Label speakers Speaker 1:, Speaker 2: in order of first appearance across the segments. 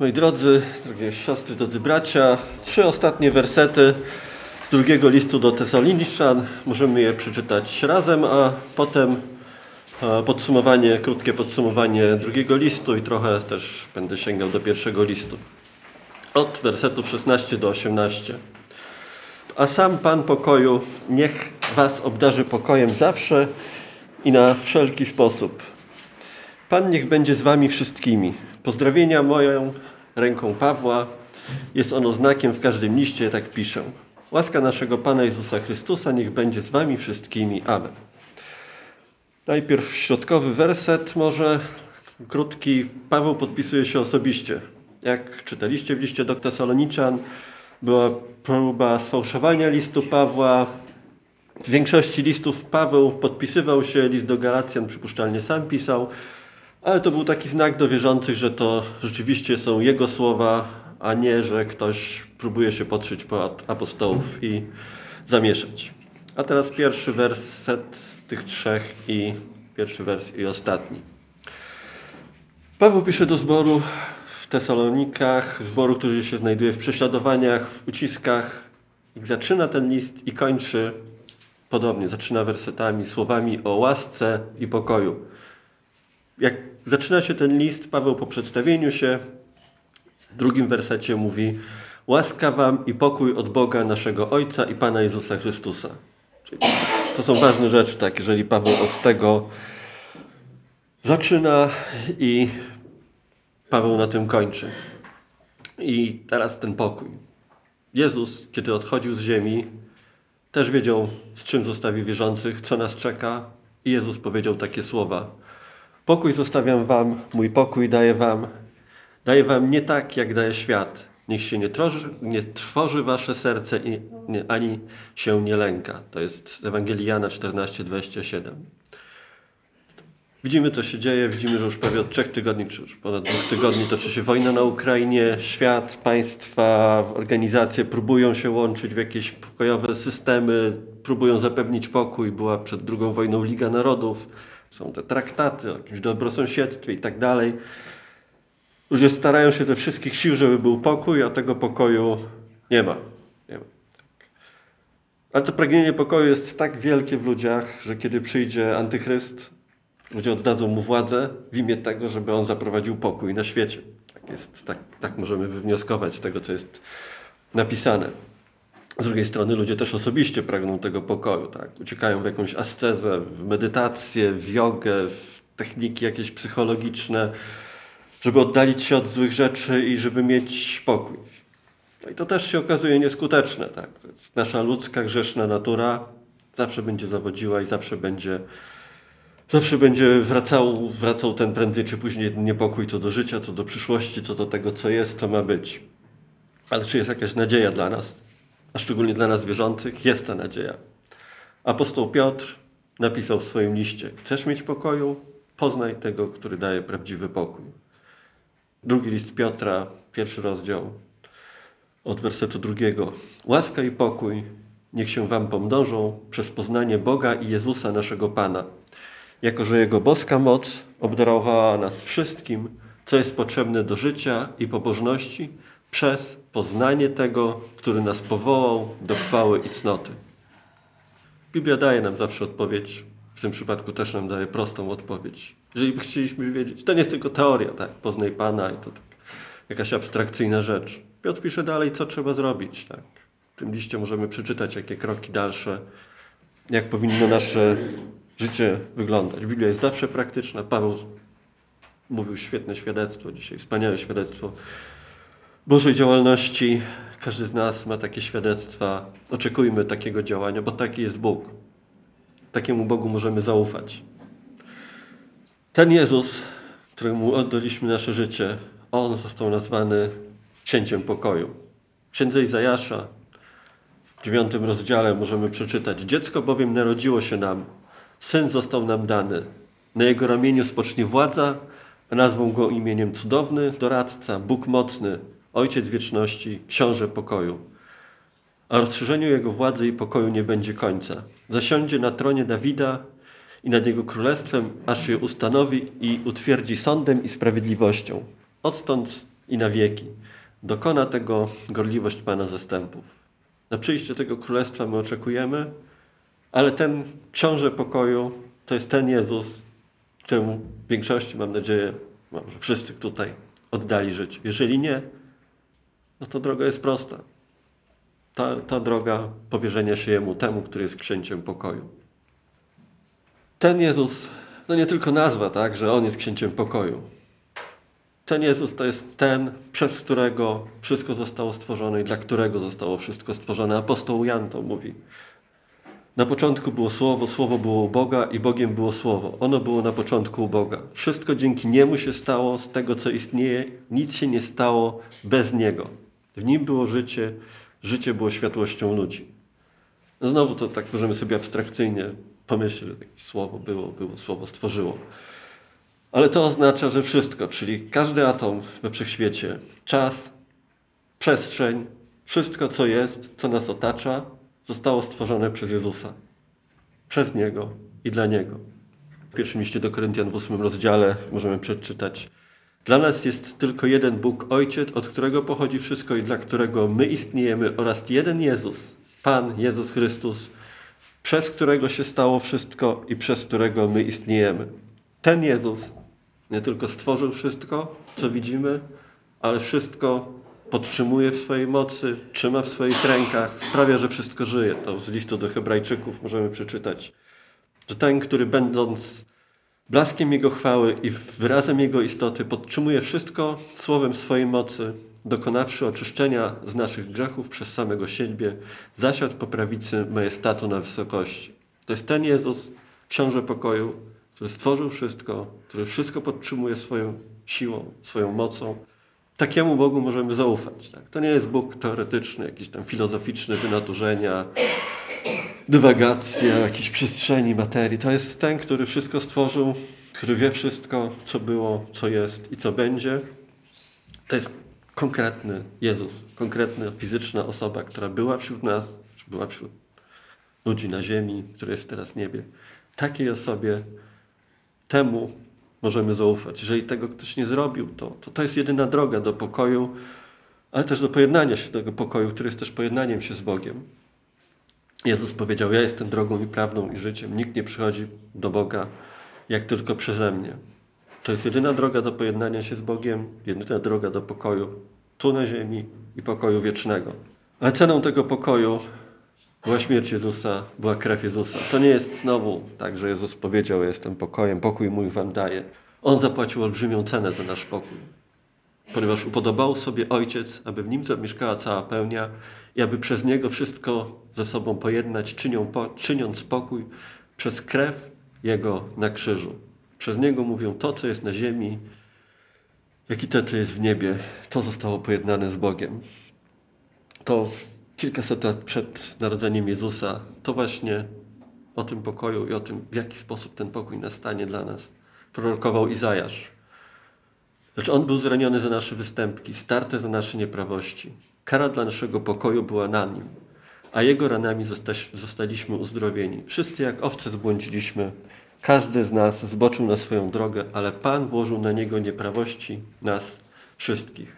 Speaker 1: Moi drodzy, drogie siostry, drodzy bracia, trzy ostatnie wersety z drugiego listu do Tesaloniczan. Możemy je przeczytać razem, a potem podsumowanie, krótkie podsumowanie drugiego listu i trochę też będę sięgał do pierwszego listu. Od wersetów 16 do 18. A sam Pan pokoju niech was obdarzy pokojem zawsze i na wszelki sposób. Pan niech będzie z wami wszystkimi. Pozdrowienia moją ręką Pawła. Jest ono znakiem w każdym liście, tak piszę. Łaska naszego Pana Jezusa Chrystusa niech będzie z wami wszystkimi. Amen. Najpierw środkowy werset, może krótki. Paweł podpisuje się osobiście. Jak czytaliście w liście do Tesaloniczan, była próba sfałszowania listu Pawła. W większości listów Paweł podpisywał się, list do Galacjan przypuszczalnie sam pisał, ale to był taki znak do wierzących, że to rzeczywiście są jego słowa, a nie, że ktoś próbuje się podszyć po apostołów i zamieszać. A teraz pierwszy werset z tych trzech i pierwszy wers i ostatni. Paweł pisze do zboru w Tesalonikach, zboru, który się znajduje w prześladowaniach, w uciskach. I zaczyna ten list i kończy podobnie. Zaczyna wersetami, słowami o łasce i pokoju. Jak zaczyna się ten list, Paweł po przedstawieniu się w drugim wersecie mówi łaska wam i pokój od Boga naszego Ojca i Pana Jezusa Chrystusa. Czyli to są ważne rzeczy, tak, jeżeli Paweł od tego zaczyna i Paweł na tym kończy. I teraz ten pokój. Jezus, kiedy odchodził z ziemi, też wiedział, z czym zostawi wierzących, co nas czeka. I Jezus powiedział takie słowa. Pokój zostawiam wam, mój pokój daję wam. Daję wam nie tak, jak daje świat. Niech się nie, troży, nie trwoży wasze serce i nie, ani się nie lęka. To jest z Ewangelii Jana 14:27. Widzimy, to się dzieje. Widzimy, że już prawie od trzech tygodni, czy już ponad dwóch tygodni toczy się wojna na Ukrainie. Świat, państwa, organizacje próbują się łączyć w jakieś pokojowe systemy, próbują zapewnić pokój. Była przed II wojną Liga Narodów, są te traktaty o jakimś dobrosąsiedztwie i tak dalej. Ludzie starają się ze wszystkich sił, żeby był pokój, a tego pokoju nie ma. Nie ma. Ale to pragnienie pokoju jest tak wielkie w ludziach, że kiedy przyjdzie antychryst, Ludzie oddadzą mu władzę w imię tego, żeby on zaprowadził pokój na świecie. Tak, jest, tak, tak możemy wywnioskować z tego, co jest napisane. Z drugiej strony ludzie też osobiście pragną tego pokoju. Tak? Uciekają w jakąś ascezę, w medytację, w jogę, w techniki jakieś psychologiczne, żeby oddalić się od złych rzeczy i żeby mieć pokój. No i to też się okazuje nieskuteczne. Tak? Nasza ludzka, grzeszna natura zawsze będzie zawodziła i zawsze będzie Zawsze będzie wracał, wracał ten prędzej czy później niepokój co do życia, co do przyszłości, co do tego, co jest, co ma być. Ale czy jest jakaś nadzieja dla nas, a szczególnie dla nas wierzących? Jest ta nadzieja. Apostoł Piotr napisał w swoim liście: Chcesz mieć pokoju? Poznaj tego, który daje prawdziwy pokój. Drugi list Piotra, pierwszy rozdział, od wersetu drugiego. Łaska i pokój niech się wam pomnożą przez poznanie Boga i Jezusa naszego Pana jako że Jego boska moc obdarowała nas wszystkim, co jest potrzebne do życia i pobożności, przez poznanie tego, który nas powołał do chwały i cnoty. Biblia daje nam zawsze odpowiedź, w tym przypadku też nam daje prostą odpowiedź. Jeżeli chcieliśmy wiedzieć, to nie jest tylko teoria, tak, poznaj Pana i to tak, jakaś abstrakcyjna rzecz. Piotr pisze dalej, co trzeba zrobić. Tak. W tym liście możemy przeczytać, jakie kroki dalsze, jak powinno nasze życie wyglądać. Biblia jest zawsze praktyczna. Paweł mówił świetne świadectwo dzisiaj, wspaniałe świadectwo Bożej działalności. Każdy z nas ma takie świadectwa. Oczekujmy takiego działania, bo taki jest Bóg. Takiemu Bogu możemy zaufać. Ten Jezus, któremu oddaliśmy nasze życie, On został nazwany księciem pokoju. W księdze Izajasza w dziewiątym rozdziale możemy przeczytać Dziecko bowiem narodziło się nam, Syn został nam dany. Na jego ramieniu spocznie władza, a nazwą go imieniem cudowny, doradca, Bóg mocny, Ojciec wieczności, Książę pokoju. A rozszerzeniu jego władzy i pokoju nie będzie końca. Zasiądzie na tronie Dawida i nad jego królestwem, aż je ustanowi i utwierdzi sądem i sprawiedliwością. Odtąd i na wieki. Dokona tego gorliwość Pana zastępów. Na przyjście tego królestwa my oczekujemy, ale ten książę pokoju to jest ten Jezus, któremu w większości, mam nadzieję, może wszyscy tutaj oddali życie. Jeżeli nie, no to droga jest prosta. Ta, ta droga powierzenia się Jemu, temu, który jest księciem pokoju. Ten Jezus, no nie tylko nazwa, tak, że On jest księciem pokoju. Ten Jezus to jest ten, przez którego wszystko zostało stworzone i dla którego zostało wszystko stworzone. Apostoł Jan to mówi. Na początku było Słowo, Słowo było u Boga i Bogiem było Słowo. Ono było na początku u Boga. Wszystko dzięki Niemu się stało, z tego co istnieje, nic się nie stało bez Niego. W Nim było życie, życie było światłością ludzi. No znowu to tak możemy sobie abstrakcyjnie pomyśleć, takie Słowo było, było, Słowo stworzyło. Ale to oznacza, że wszystko, czyli każdy atom we wszechświecie, czas, przestrzeń, wszystko co jest, co nas otacza, zostało stworzone przez Jezusa. Przez Niego i dla Niego. W pierwszym liście do Koryntian w ósmym rozdziale możemy przeczytać. Dla nas jest tylko jeden Bóg Ojciec, od którego pochodzi wszystko i dla którego my istniejemy oraz jeden Jezus, Pan Jezus Chrystus, przez którego się stało wszystko i przez którego my istniejemy. Ten Jezus nie tylko stworzył wszystko, co widzimy, ale wszystko podtrzymuje w swojej mocy, trzyma w swoich rękach, sprawia, że wszystko żyje. To z listu do Hebrajczyków możemy przeczytać, że ten, który będąc blaskiem Jego chwały i wyrazem Jego istoty podtrzymuje wszystko słowem swojej mocy, dokonawszy oczyszczenia z naszych grzechów przez samego siebie, zasiadł po prawicy majestatu na wysokości. To jest ten Jezus, książę pokoju, który stworzył wszystko, który wszystko podtrzymuje swoją siłą, swoją mocą. Takiemu Bogu możemy zaufać. Tak? To nie jest Bóg teoretyczny, jakiś tam filozoficzny wynaturzenia, dywagacja, jakiejś przestrzeni, materii. To jest ten, który wszystko stworzył, który wie wszystko, co było, co jest i co będzie. To jest konkretny Jezus, konkretna fizyczna osoba, która była wśród nas, była wśród ludzi na ziemi, który jest teraz w niebie. Takiej osobie, temu możemy zaufać. Jeżeli tego ktoś nie zrobił, to, to to jest jedyna droga do pokoju, ale też do pojednania się tego pokoju, który jest też pojednaniem się z Bogiem. Jezus powiedział: Ja jestem drogą i prawdą i życiem. Nikt nie przychodzi do Boga jak tylko przeze mnie. To jest jedyna droga do pojednania się z Bogiem, jedyna droga do pokoju tu na ziemi i pokoju wiecznego. Ale ceną tego pokoju była śmierć Jezusa, była krew Jezusa. To nie jest znowu tak, że Jezus powiedział: Jestem pokojem, pokój mój wam daję. On zapłacił olbrzymią cenę za nasz pokój. Ponieważ upodobał sobie Ojciec, aby w nim zamieszkała cała pełnia i aby przez niego wszystko ze sobą pojednać, czynią, po, czyniąc pokój przez krew Jego na krzyżu. Przez niego mówią to, co jest na ziemi, jak i to, co jest w niebie. To zostało pojednane z Bogiem. To kilkaset lat przed narodzeniem Jezusa, to właśnie o tym pokoju i o tym, w jaki sposób ten pokój nastanie dla nas, prorokował Izajasz. Lecz on był zraniony za nasze występki, starte za nasze nieprawości. Kara dla naszego pokoju była na nim, a jego ranami zostaliśmy uzdrowieni. Wszyscy jak owce zbłądziliśmy, każdy z nas zboczył na swoją drogę, ale Pan włożył na niego nieprawości nas wszystkich.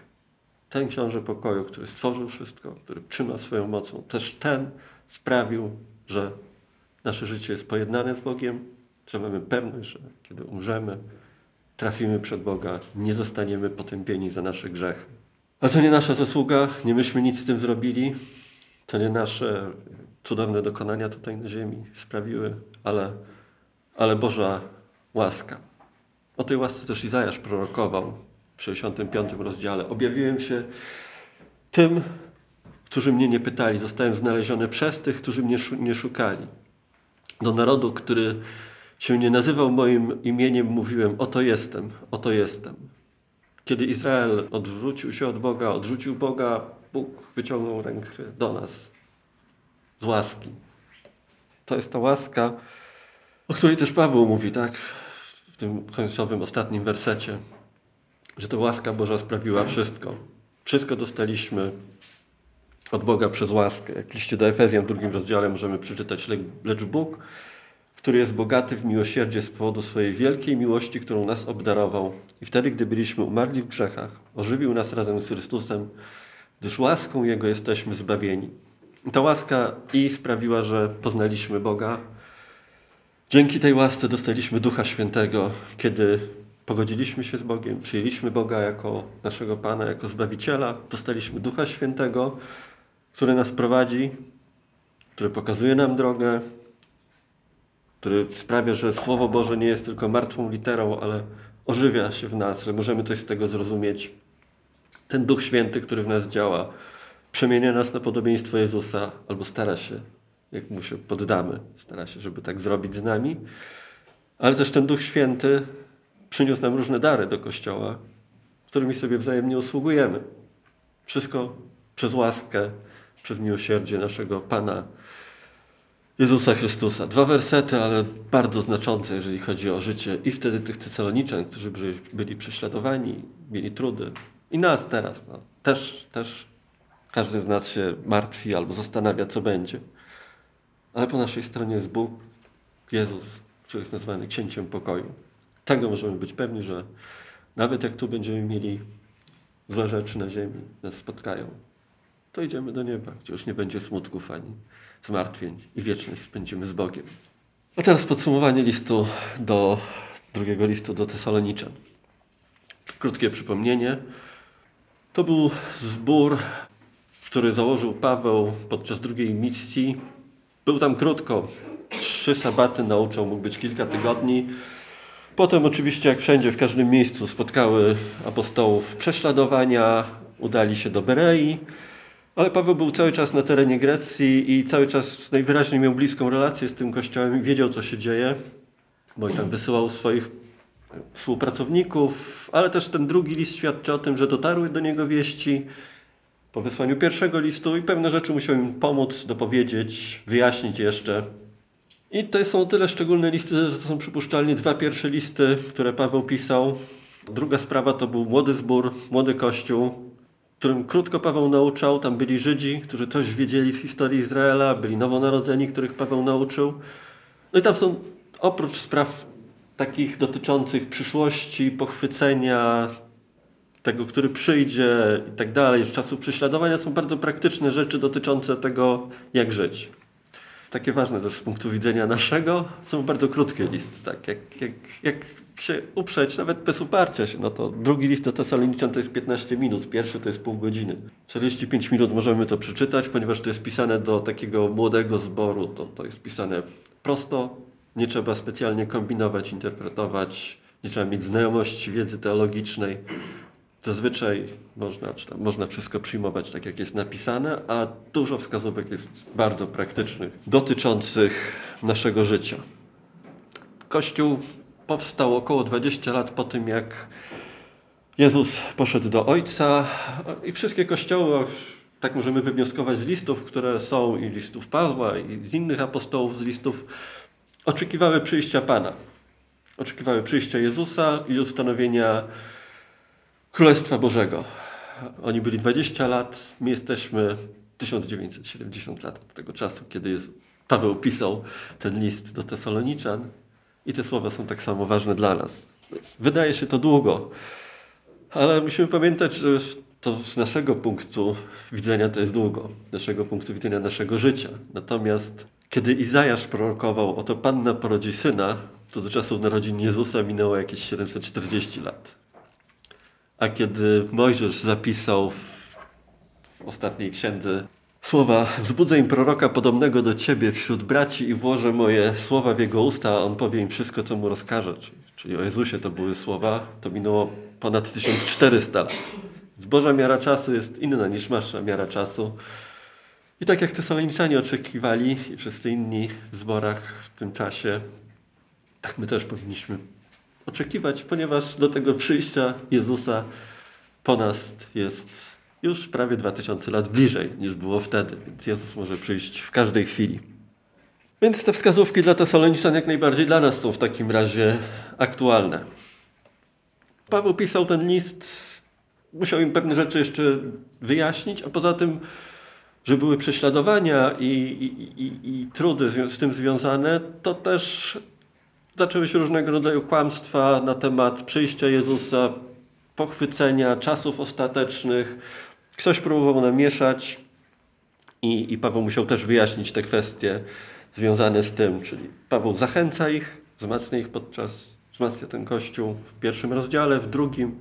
Speaker 1: Ten książę pokoju, który stworzył wszystko, który trzyma swoją mocą, też ten sprawił, że nasze życie jest pojednane z Bogiem, że mamy pewność, że kiedy umrzemy, trafimy przed Boga, nie zostaniemy potępieni za nasze grzechy. Ale to nie nasza zasługa, nie myśmy nic z tym zrobili, to nie nasze cudowne dokonania tutaj na ziemi sprawiły, ale, ale Boża łaska. O tej łasce też Izajasz prorokował w 65 rozdziale. Objawiłem się tym, którzy mnie nie pytali. Zostałem znaleziony przez tych, którzy mnie nie szukali. Do narodu, który się nie nazywał moim imieniem, mówiłem: Oto jestem, oto jestem. Kiedy Izrael odwrócił się od Boga, odrzucił Boga, Bóg wyciągnął rękę do nas z łaski. To jest ta łaska, o której też Paweł mówi, tak? W tym końcowym, ostatnim wersecie, że to łaska Boża sprawiła wszystko. Wszystko dostaliśmy od Boga przez łaskę. Jak liście do Efezjan w drugim rozdziale możemy przeczytać, lecz Bóg, który jest bogaty w miłosierdzie z powodu swojej wielkiej miłości, którą nas obdarował. I wtedy, gdy byliśmy umarli w grzechach, ożywił nas razem z Chrystusem, gdyż łaską Jego jesteśmy zbawieni. Ta łaska i sprawiła, że poznaliśmy Boga. Dzięki tej łasce dostaliśmy Ducha Świętego, kiedy pogodziliśmy się z Bogiem, przyjęliśmy Boga jako naszego Pana, jako Zbawiciela, dostaliśmy Ducha Świętego, który nas prowadzi, który pokazuje nam drogę, który sprawia, że Słowo Boże nie jest tylko martwą literą, ale ożywia się w nas, że możemy coś z tego zrozumieć. Ten Duch Święty, który w nas działa, przemienia nas na podobieństwo Jezusa, albo stara się, jak mu się poddamy, stara się, żeby tak zrobić z nami. Ale też ten Duch Święty przyniósł nam różne dary do Kościoła, którymi sobie wzajemnie usługujemy. Wszystko przez łaskę, przez miłosierdzie naszego Pana Jezusa Chrystusa. Dwa wersety, ale bardzo znaczące, jeżeli chodzi o życie i wtedy tych Tesaloniczan, którzy byli prześladowani, mieli trudy. I nas teraz. No. Też, też każdy z nas się martwi albo zastanawia, co będzie. Ale po naszej stronie jest Bóg, Jezus, który jest nazwany Księciem Pokoju. Tego możemy być pewni, że nawet jak tu będziemy mieli złe rzeczy na ziemi, nas spotkają, to idziemy do nieba, gdzie już nie będzie smutków ani zmartwień i wieczność spędzimy z Bogiem. A teraz podsumowanie listu do drugiego listu do Tesaloniczan. Krótkie przypomnienie. To był zbór, który założył Paweł podczas drugiej misji. Był tam krótko. Trzy sabaty nauczał, mógł być kilka tygodni. Potem oczywiście, jak wszędzie, w każdym miejscu spotkały apostołów prześladowania, udali się do Berei, ale Paweł był cały czas na terenie Grecji i cały czas najwyraźniej miał bliską relację z tym kościołem i wiedział, co się dzieje, bo i tam wysyłał swoich współpracowników, ale też ten drugi list świadczy o tym, że dotarły do niego wieści po wysłaniu pierwszego listu i pewne rzeczy musiał im pomóc, dopowiedzieć, wyjaśnić jeszcze. I to są tyle szczególne listy, że to są przypuszczalnie dwa pierwsze listy, które Paweł pisał. Druga sprawa to był młody zbór, młody kościół, którym krótko Paweł nauczał. Tam byli Żydzi, którzy coś wiedzieli z historii Izraela, byli nowonarodzeni, których Paweł nauczył. No i tam są oprócz spraw takich dotyczących przyszłości, pochwycenia, tego, który przyjdzie i tak dalej, z czasu prześladowania, są bardzo praktyczne rzeczy dotyczące tego, jak żyć. Takie ważne też z punktu widzenia naszego, są bardzo krótkie listy. Tak, jak, jak, jak się uprzeć, nawet bez uparcia się, no to drugi list do Tesaloniczan to jest 15 minut, pierwszy to jest pół godziny. 45 minut możemy to przeczytać, ponieważ to jest pisane do takiego młodego zboru, to, to jest pisane prosto, nie trzeba specjalnie kombinować, interpretować, nie trzeba mieć znajomości wiedzy teologicznej. Zazwyczaj można, czy tam, można wszystko przyjmować tak, jak jest napisane, a dużo wskazówek jest bardzo praktycznych, dotyczących naszego życia. Kościół powstał około 20 lat po tym, jak Jezus poszedł do Ojca i wszystkie kościoły, tak możemy wywnioskować z listów, które są i listów Pawła i z innych apostołów, z listów, oczekiwały przyjścia Pana. Oczekiwały przyjścia Jezusa i ustanowienia Królestwa Bożego. Oni byli 20 lat, my jesteśmy 1970 lat od tego czasu, kiedy jest, Paweł pisał ten list do Tesaloniczan i te słowa są tak samo ważne dla nas. Wydaje się to długo, ale musimy pamiętać, że to z naszego punktu widzenia to jest długo, naszego punktu widzenia naszego życia. Natomiast kiedy Izajasz prorokował, oto Panna porodzi syna, to do czasu narodzin Jezusa minęło jakieś 740 lat. A kiedy Mojżesz zapisał w, w ostatniej księdze słowa wzbudzę im proroka podobnego do ciebie wśród braci i włożę moje słowa w jego usta, a on powie im wszystko, co mu rozkaże. Czyli, o Jezusie to były słowa, to minęło ponad 1400 lat. Zboża miara czasu jest inna niż nasza miara czasu. I tak jak Tesaloniczanie oczekiwali i wszyscy inni w zborach w tym czasie, tak my też powinniśmy oczekiwać, ponieważ do tego przyjścia Jezusa po nas jest już prawie 2000 lat bliżej niż było wtedy, więc Jezus może przyjść w każdej chwili. Więc te wskazówki dla Tesaloniczan jak najbardziej dla nas są w takim razie aktualne. Paweł pisał ten list, musiał im pewne rzeczy jeszcze wyjaśnić, a poza tym że były prześladowania i, i, i, i trudy z tym związane, to też zaczęły się różnego rodzaju kłamstwa na temat przyjścia Jezusa, pochwycenia, czasów ostatecznych. Ktoś próbował namieszać i, i Paweł musiał też wyjaśnić te kwestie związane z tym, czyli Paweł zachęca ich, wzmacnia ich podczas, wzmacnia ten kościół w pierwszym rozdziale, w drugim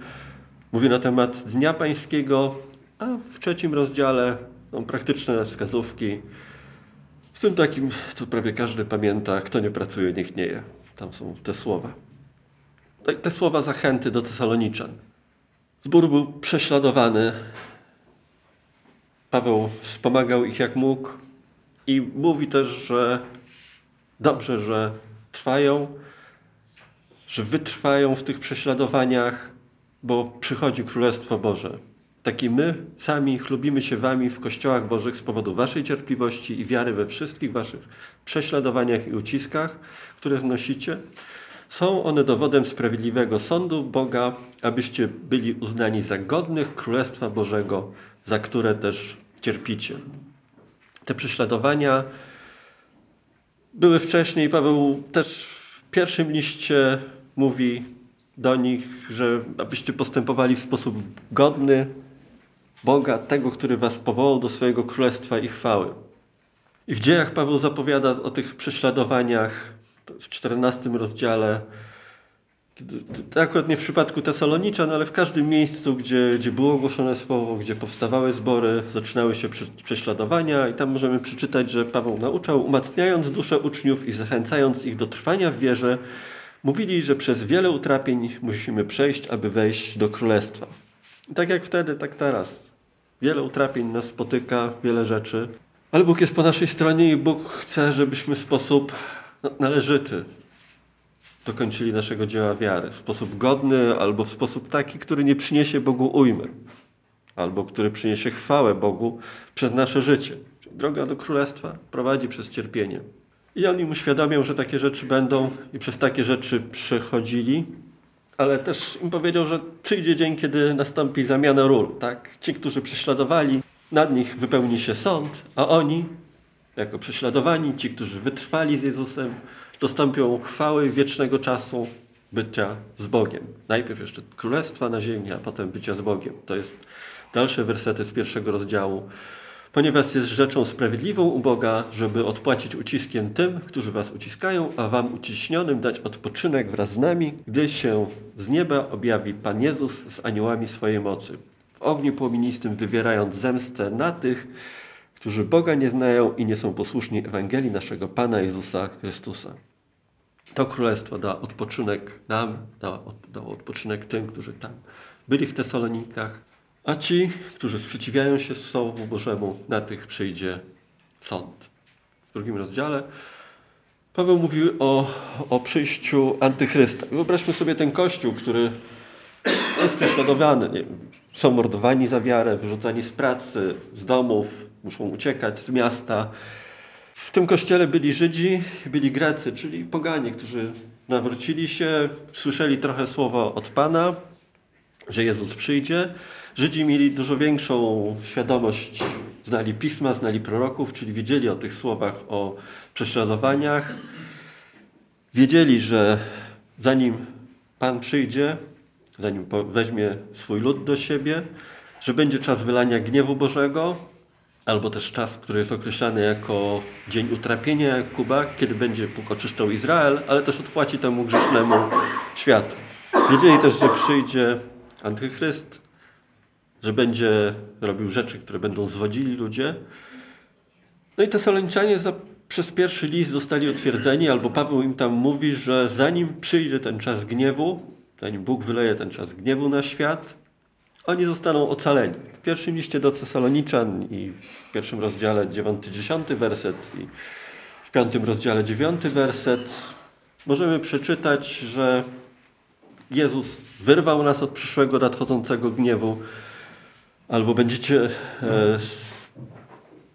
Speaker 1: mówi na temat Dnia Pańskiego, a w trzecim rozdziale są praktyczne wskazówki. Z tym takim, co prawie każdy pamięta, kto nie pracuje, niech nie je. Tam są te słowa. Te słowa zachęty do Tesaloniczan. Zbór był prześladowany. Paweł wspomagał ich jak mógł i mówi też, że dobrze, że trwają, że wytrwają w tych prześladowaniach, bo przychodzi Królestwo Boże. Tak i my sami chlubimy się wami w kościołach bożych z powodu waszej cierpliwości i wiary we wszystkich waszych prześladowaniach i uciskach, które znosicie. Są one dowodem sprawiedliwego sądu Boga, abyście byli uznani za godnych Królestwa Bożego, za które też cierpicie. Te prześladowania były wcześniej. Paweł też w pierwszym liście mówi do nich, że abyście postępowali w sposób godny Boga, tego, który was powołał do swojego królestwa i chwały. I w dziejach Paweł zapowiada o tych prześladowaniach w 14 rozdziale. Akurat nie w przypadku Tesaloniczan, ale w każdym miejscu, gdzie, gdzie było ogłoszone słowo, gdzie powstawały zbory, zaczynały się prześladowania i tam możemy przeczytać, że Paweł nauczał, umacniając duszę uczniów i zachęcając ich do trwania w wierze, mówili, że przez wiele utrapień musimy przejść, aby wejść do Królestwa. I tak jak wtedy, tak teraz. Wiele utrapień nas spotyka, wiele rzeczy. Ale Bóg jest po naszej stronie i Bóg chce, żebyśmy w sposób należyty dokończyli naszego dzieła wiary. W sposób godny albo w sposób taki, który nie przyniesie Bogu ujmy. Albo który przyniesie chwałę Bogu przez nasze życie. Droga do Królestwa prowadzi przez cierpienie. I oni mu uświadamią, że takie rzeczy będą i przez takie rzeczy przechodzili, ale też im powiedział, że przyjdzie dzień, kiedy nastąpi zamiana ról. Tak? Ci, którzy prześladowali, nad nich wypełni się sąd, a oni, jako prześladowani, ci, którzy wytrwali z Jezusem, dostąpią chwały wiecznego czasu bycia z Bogiem. Najpierw jeszcze królestwa na ziemi, a potem bycia z Bogiem. To jest dalsze wersety z pierwszego rozdziału ponieważ jest rzeczą sprawiedliwą u Boga, żeby odpłacić uciskiem tym, którzy was uciskają, a wam uciśnionym dać odpoczynek wraz z nami, gdy się z nieba objawi Pan Jezus z aniołami swojej mocy. W ogniu płomienistym wywierając zemstę na tych, którzy Boga nie znają i nie są posłuszni Ewangelii naszego Pana Jezusa Chrystusa. To królestwo da odpoczynek nam, dało odpoczynek tym, którzy tam byli w Tesalonikach, a ci, którzy sprzeciwiają się Słowu Bożemu, na tych przyjdzie sąd. W drugim rozdziale Paweł mówił o, o przyjściu antychrysta. Wyobraźmy sobie ten kościół, który jest prześladowany. Nie, są mordowani za wiarę, wyrzucani z pracy, z domów, muszą uciekać z miasta. W tym kościele byli Żydzi, byli Grecy, czyli poganie, którzy nawrócili się, słyszeli trochę słowa od Pana, że Jezus przyjdzie. Żydzi mieli dużo większą świadomość, znali pisma, znali proroków, czyli wiedzieli o tych słowach o prześladowaniach. Wiedzieli, że zanim Pan przyjdzie, zanim weźmie swój lud do siebie, że będzie czas wylania gniewu Bożego, albo też czas, który jest określany jako dzień utrapienia Jakuba, kiedy będzie Bóg oczyszczał Izrael, ale też odpłaci temu grzecznemu światu. Wiedzieli też, że przyjdzie antychryst, że będzie robił rzeczy, które będą zwodzili ludzie. No i Tesaloniczanie za, przez pierwszy list zostali utwierdzeni, albo Paweł im tam mówi, że zanim przyjdzie ten czas gniewu, zanim Bóg wyleje ten czas gniewu na świat, oni zostaną ocaleni. W pierwszym liście do Tesaloniczan i w pierwszym rozdziale 9-10 werset i w piątym rozdziale 9 werset możemy przeczytać, że Jezus wyrwał nas od przyszłego nadchodzącego gniewu, albo będziecie e,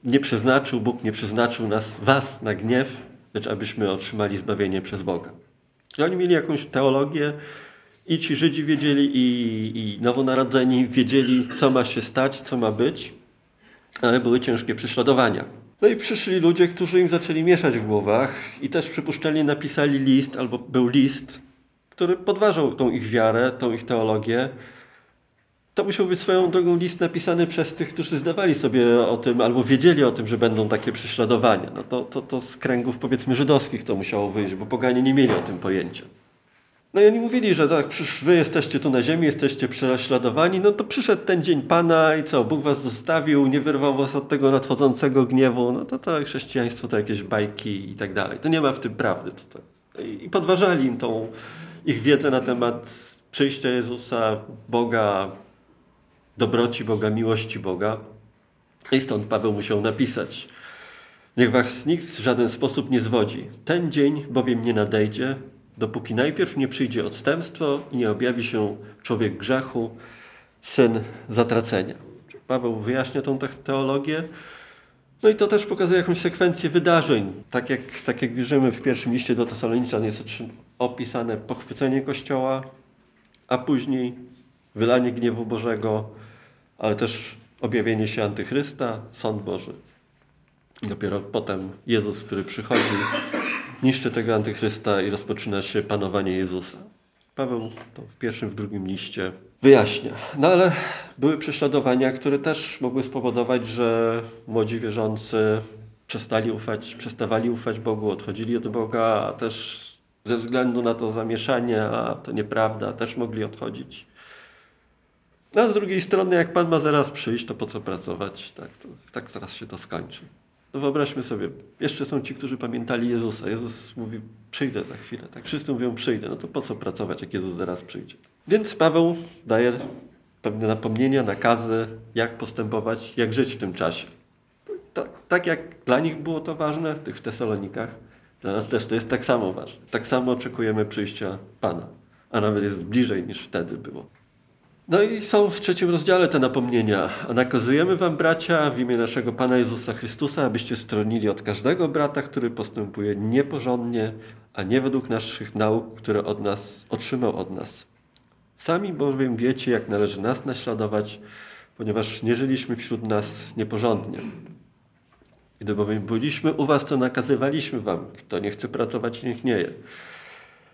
Speaker 1: nie przeznaczył, Bóg nie przeznaczył nas, was na gniew, lecz abyśmy otrzymali zbawienie przez Boga. I oni mieli jakąś teologię i ci Żydzi wiedzieli i, i nowonarodzeni wiedzieli, co ma się stać, co ma być, ale były ciężkie prześladowania. No i przyszli ludzie, którzy im zaczęli mieszać w głowach i też przypuszczalnie napisali list, albo był list, który podważał tą ich wiarę, tą ich teologię. To musiał być swoją drogą list napisany przez tych, którzy zdawali sobie o tym, albo wiedzieli o tym, że będą takie prześladowania. No to, to, to z kręgów powiedzmy żydowskich to musiało wyjść, bo poganie nie mieli o tym pojęcia. No i oni mówili, że tak, wy jesteście tu na ziemi, jesteście prześladowani, no to przyszedł ten dzień Pana i co, Bóg was zostawił, nie wyrwał was od tego nadchodzącego gniewu, no to to chrześcijaństwo to jakieś bajki i tak dalej. To nie ma w tym prawdy. To, to. I podważali im tą ich wiedzę na temat przyjścia Jezusa, Boga, dobroci Boga, miłości Boga. I stąd Paweł musiał napisać, niech was nikt w żaden sposób nie zwodzi. Ten dzień bowiem nie nadejdzie, dopóki najpierw nie przyjdzie odstępstwo i nie objawi się człowiek grzechu, syn zatracenia. Paweł wyjaśnia tą teologię. No i to też pokazuje jakąś sekwencję wydarzeń. Tak jak, tak jak bierzemy w pierwszym liście do Tesaloniczan jest opisane pochwycenie Kościoła, a później wylanie gniewu Bożego, ale też objawienie się Antychrysta, sąd Boży. Dopiero potem Jezus, który przychodzi niszczy tego antychrysta i rozpoczyna się panowanie Jezusa. Paweł to w pierwszym, w drugim liście wyjaśnia. No ale były prześladowania, które też mogły spowodować, że młodzi wierzący przestali ufać, przestawali ufać Bogu, odchodzili od Boga, a też ze względu na to zamieszanie, a to nieprawda, też mogli odchodzić. A z drugiej strony, jak Pan ma zaraz przyjść, to po co pracować? Tak, to, tak zaraz się to skończy. No wyobraźmy sobie, jeszcze są ci, którzy pamiętali Jezusa. Jezus mówi, przyjdę za chwilę. Tak? Wszyscy mówią, przyjdę. No to po co pracować, jak Jezus zaraz przyjdzie? Więc Paweł daje pewne napomnienia, nakazy, jak postępować, jak żyć w tym czasie. Tak, tak jak dla nich było to ważne, tych w Tesalonikach, dla nas też to jest tak samo ważne. Tak samo oczekujemy przyjścia Pana, a nawet jest bliżej niż wtedy było. No i są w trzecim rozdziale te napomnienia. A nakazujemy wam, bracia, w imię naszego Pana Jezusa Chrystusa, abyście stronili od każdego brata, który postępuje nieporządnie, a nie według naszych nauk, które od nas otrzymał od nas. Sami bowiem wiecie, jak należy nas naśladować, ponieważ nie żyliśmy wśród nas nieporządnie. Gdy bowiem byliśmy u was, to nakazywaliśmy wam, kto nie chce pracować, niech nie je.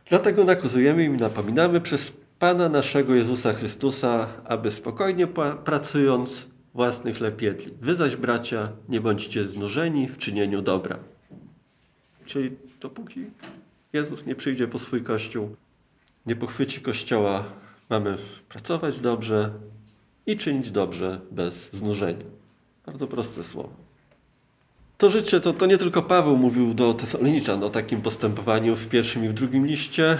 Speaker 1: Dlatego nakazujemy im napominamy przez Pana naszego Jezusa Chrystusa, aby spokojnie pracując własnych chleb jedli. Wy zaś, bracia, nie bądźcie znużeni w czynieniu dobra. Czyli dopóki Jezus nie przyjdzie po swój Kościół, nie pochwyci Kościoła, mamy pracować dobrze i czynić dobrze bez znużenia. Bardzo proste słowo. To życie, to, to nie tylko Paweł mówił do Tesaloniczan o takim postępowaniu w pierwszym i w drugim liście,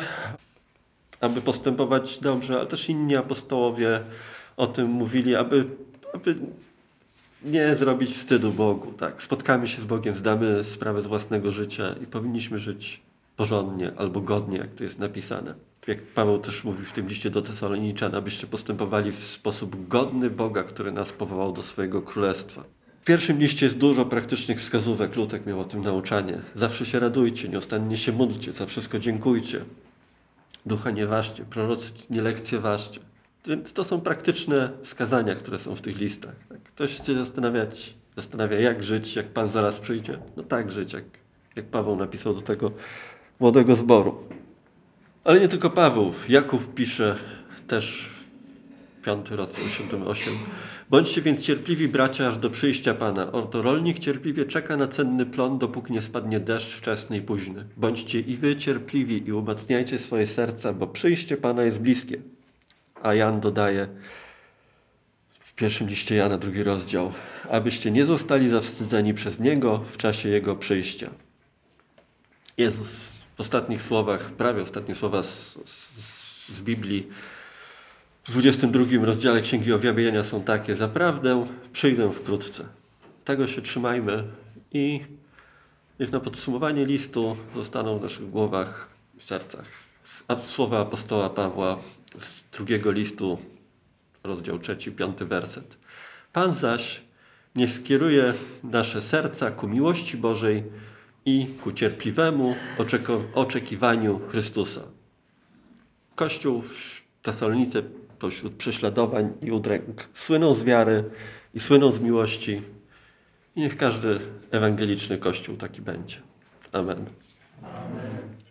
Speaker 1: aby postępować dobrze, ale też inni apostołowie o tym mówili, aby, aby nie zrobić wstydu Bogu. Tak? Spotkamy się z Bogiem, zdamy sprawę z własnego życia i powinniśmy żyć porządnie albo godnie, jak to jest napisane. Jak Paweł też mówi w tym liście do Tesaloniczan, abyście postępowali w sposób godny Boga, który nas powołał do swojego królestwa. W pierwszym liście jest dużo praktycznych wskazówek. Lutek miał o tym nauczanie. Zawsze się radujcie, nieustannie się módlcie, za wszystko dziękujcie. Ducha nie ważcie, proroc nie lekceważcie. Więc to są praktyczne wskazania, które są w tych listach. Tak? Ktoś się zastanawiać, zastanawia, jak żyć, jak Pan zaraz przyjdzie. No tak żyć, jak, jak Paweł napisał do tego młodego zboru. Ale nie tylko Paweł. Jakub pisze też w 5 rozdział 7-8. Bądźcie więc cierpliwi, bracia, aż do przyjścia Pana. Oto rolnik cierpliwie czeka na cenny plon, dopóki nie spadnie deszcz wczesny i późny. Bądźcie i wy cierpliwi i umacniajcie swoje serca, bo przyjście Pana jest bliskie. A Jan dodaje w pierwszym liście Jana, drugi rozdział, abyście nie zostali zawstydzeni przez Niego w czasie Jego przyjścia. Jezus w ostatnich słowach, prawie ostatnie słowa z, z, z Biblii, w 22 rozdziale Księgi Objawienia są takie: Zaprawdę przyjdę wkrótce. Tego się trzymajmy i niech na podsumowanie listu zostaną w naszych głowach i sercach słowa apostoła Pawła z drugiego listu, rozdział trzeci, piąty werset. Pan zaś nie skieruje nasze serca ku miłości Bożej i ku cierpliwemu oczekiwaniu Chrystusa. Kościół w Tesalonice pośród prześladowań i udręk. Słyną z wiary i słyną z miłości I niech każdy ewangeliczny kościół taki będzie. Amen.
Speaker 2: Amen.